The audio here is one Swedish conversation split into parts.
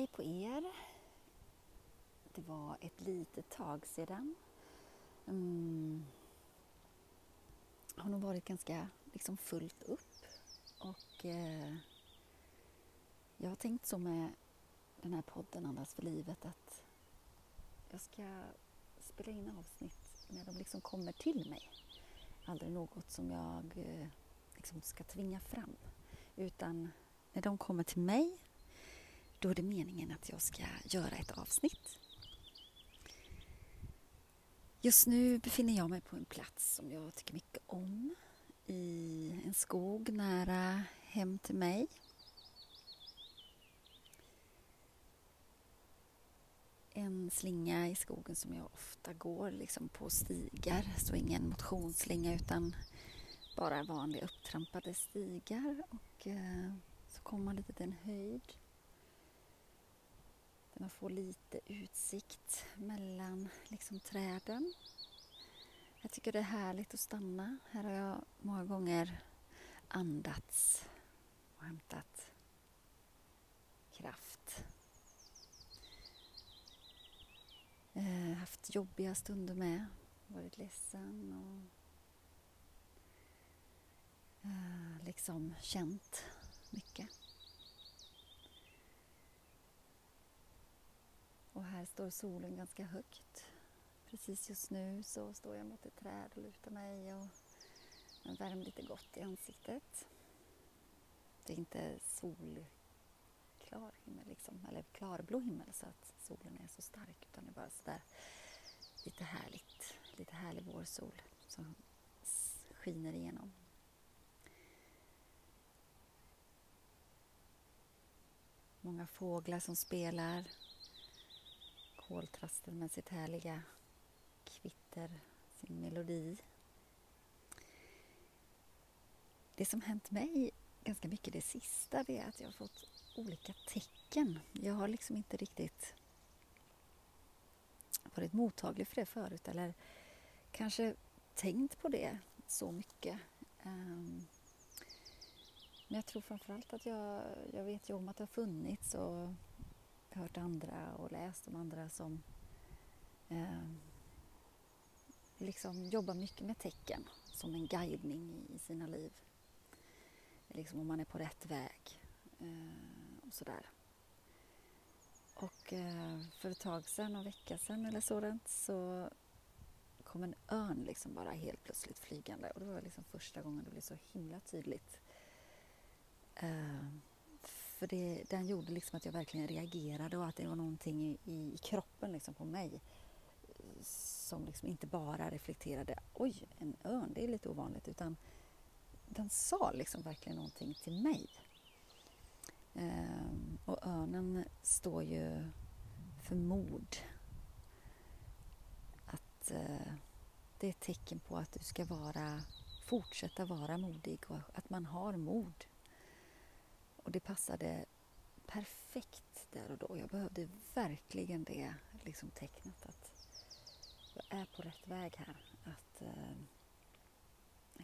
Hej på er. Det var ett litet tag sedan. Mm. har nog varit ganska liksom fullt upp och eh, jag har tänkt så med den här podden Andas för livet att jag ska spela in avsnitt när de liksom kommer till mig. Aldrig något som jag eh, liksom ska tvinga fram utan när de kommer till mig då är det meningen att jag ska göra ett avsnitt. Just nu befinner jag mig på en plats som jag tycker mycket om. I en skog nära hem till mig. En slinga i skogen som jag ofta går liksom på stigar. Så ingen motionsslinga utan bara vanliga upptrampade stigar. Och eh, så kommer man lite till en höjd man får lite utsikt mellan liksom, träden. Jag tycker det är härligt att stanna. Här har jag många gånger andats och hämtat kraft. Eh, haft jobbiga stunder med, varit ledsen och eh, liksom känt mycket. Här står solen ganska högt. Precis just nu så står jag mot ett träd och lutar mig och den värmer lite gott i ansiktet. Det är inte solklar himmel, liksom, eller klarblå himmel så att solen är så stark utan det är bara sådär lite härligt, lite härlig vårsol som skiner igenom. Många fåglar som spelar koltrasten med sitt härliga kvitter, sin melodi. Det som hänt mig ganska mycket det sista det är att jag har fått olika tecken. Jag har liksom inte riktigt varit mottaglig för det förut eller kanske tänkt på det så mycket. Ehm, men jag tror framförallt att jag, jag vet ju om att det har funnits och hört andra och läst om andra som eh, liksom jobbar mycket med tecken som en guidning i sina liv. Liksom om man är på rätt väg eh, och sådär. Och eh, för ett tag sedan, en vecka sedan eller sådant, så kom en örn liksom bara helt plötsligt flygande och det var liksom första gången det blev så himla tydligt. Eh, för det, den gjorde liksom att jag verkligen reagerade och att det var någonting i, i kroppen liksom på mig eh, som liksom inte bara reflekterade oj, en örn, det är lite ovanligt, utan den sa liksom verkligen någonting till mig. Ehm, och örnen står ju för mod. Att eh, det är ett tecken på att du ska vara, fortsätta vara modig och att man har mod och det passade perfekt där och då. Jag behövde verkligen det liksom tecknet att jag är på rätt väg här. Att eh,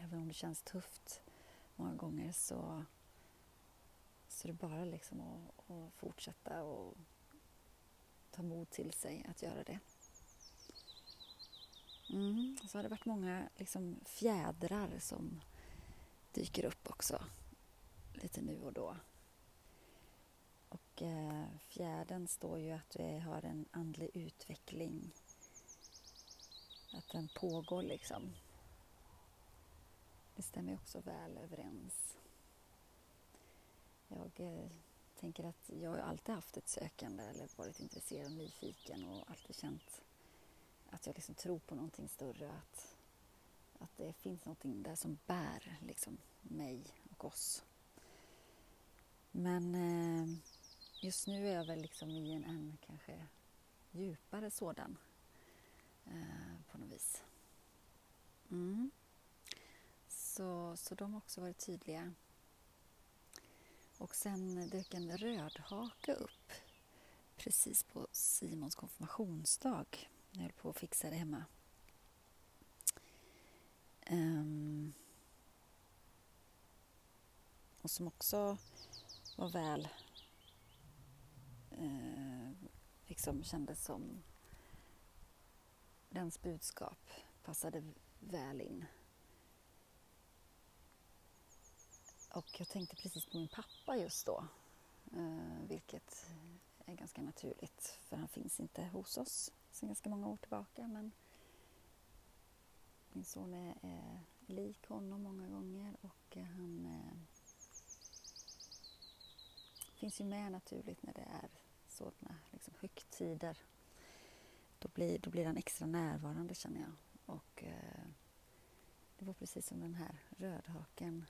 även om det känns tufft många gånger så, så är det bara liksom att, att fortsätta och ta mod till sig att göra det. Mm. Så har det varit många liksom fjädrar som dyker upp också lite nu och då. Och eh, fjärden står ju att vi har en andlig utveckling. Att den pågår liksom. Det stämmer också väl överens. Jag eh, tänker att jag har alltid haft ett sökande eller varit intresserad och nyfiken och alltid känt att jag liksom tror på någonting större. Att, att det finns någonting där som bär liksom mig och oss. Men eh, just nu är jag väl liksom i en, än kanske djupare sådan eh, på något vis. Mm. Så, så de har också varit tydliga. Och sen dök en rödhake upp precis på Simons konfirmationsdag när jag höll på att fixa det hemma. Um, och som också var väl eh, liksom kändes som dens budskap passade väl in. Och jag tänkte precis på min pappa just då, eh, vilket är ganska naturligt för han finns inte hos oss sedan ganska många år tillbaka. Men min son är, är lik honom många gånger och han eh, finns ju med naturligt när det är sådana liksom, högtider. Då blir, då blir han extra närvarande känner jag. Och eh, det var precis som den här rödhaken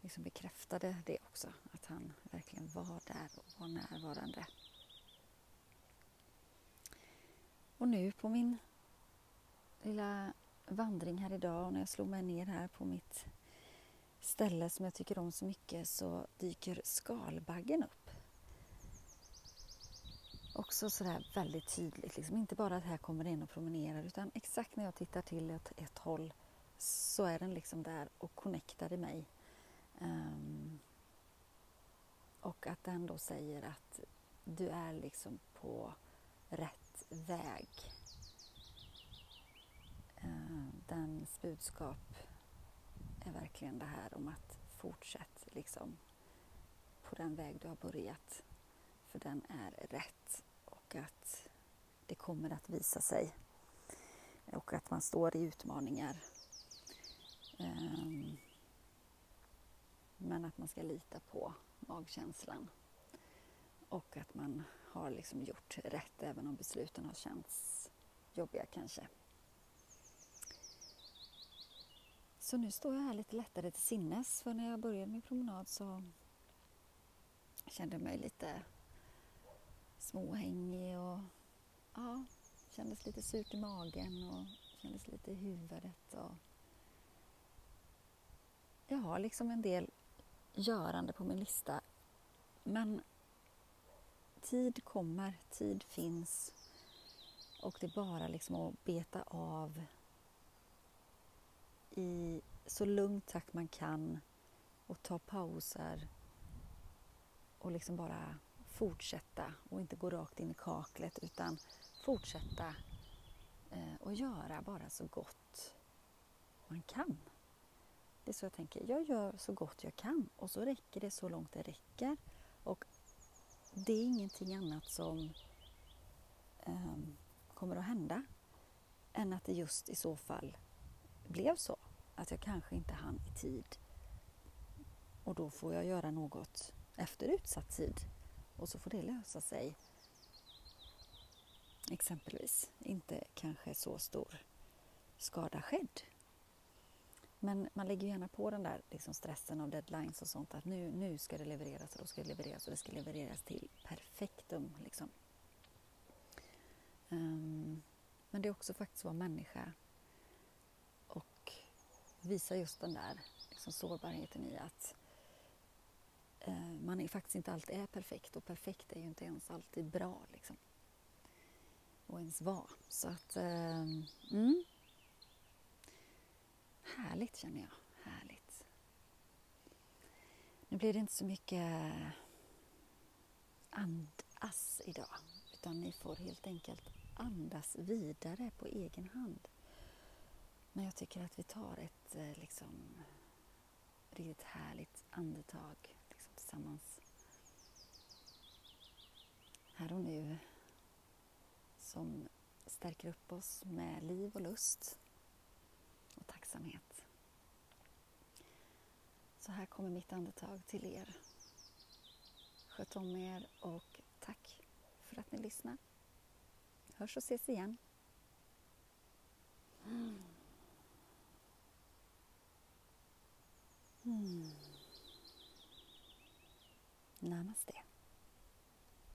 liksom bekräftade det också, att han verkligen var där och var närvarande. Och nu på min lilla vandring här idag och när jag slog mig ner här på mitt ställe som jag tycker om så mycket så dyker skalbaggen upp. Också sådär väldigt tydligt, liksom. inte bara att här kommer den och promenerar utan exakt när jag tittar till ett, ett håll så är den liksom där och connectar i mig. Um, och att den då säger att du är liksom på rätt väg. Uh, dens budskap är verkligen det här om att fortsätt liksom på den väg du har börjat. För den är rätt och att det kommer att visa sig. Och att man står i utmaningar. Ehm, men att man ska lita på magkänslan. Och att man har liksom gjort rätt även om besluten har känts jobbiga kanske. Så nu står jag här lite lättare till sinnes för när jag började min promenad så kände jag mig lite småhängig och ja, kändes lite surt i magen och kändes lite i huvudet. Och jag har liksom en del görande på min lista. Men tid kommer, tid finns och det är bara liksom att beta av i så lugn takt man kan och ta pauser och liksom bara fortsätta och inte gå rakt in i kaklet utan fortsätta eh, och göra bara så gott man kan. Det är så jag tänker. Jag gör så gott jag kan och så räcker det så långt det räcker. Och det är ingenting annat som um, kommer att hända än att det just i så fall blev så. Att jag kanske inte hann i tid. Och då får jag göra något efter utsatt tid. Och så får det lösa sig. Exempelvis. Inte kanske så stor skada skedd. Men man lägger gärna på den där liksom stressen av deadlines och sånt att nu, nu ska det levereras och då ska det levereras och det ska levereras till perfektum. Liksom. Um, men det är också faktiskt att vara människa och visa just den där liksom, sårbarheten i att man är, faktiskt inte alltid är perfekt och perfekt är ju inte ens alltid bra. Liksom. Och ens vara. Så att, eh, mm. Härligt känner jag. Härligt. Nu blir det inte så mycket andas idag. Utan ni får helt enkelt andas vidare på egen hand. Men jag tycker att vi tar ett eh, liksom, riktigt härligt andetag tillsammans. Här och nu. Som stärker upp oss med liv och lust och tacksamhet. Så här kommer mitt andetag till er. Sköt om er och tack för att ni lyssnar. Hörs och ses igen. Mm. Mm. Namaste.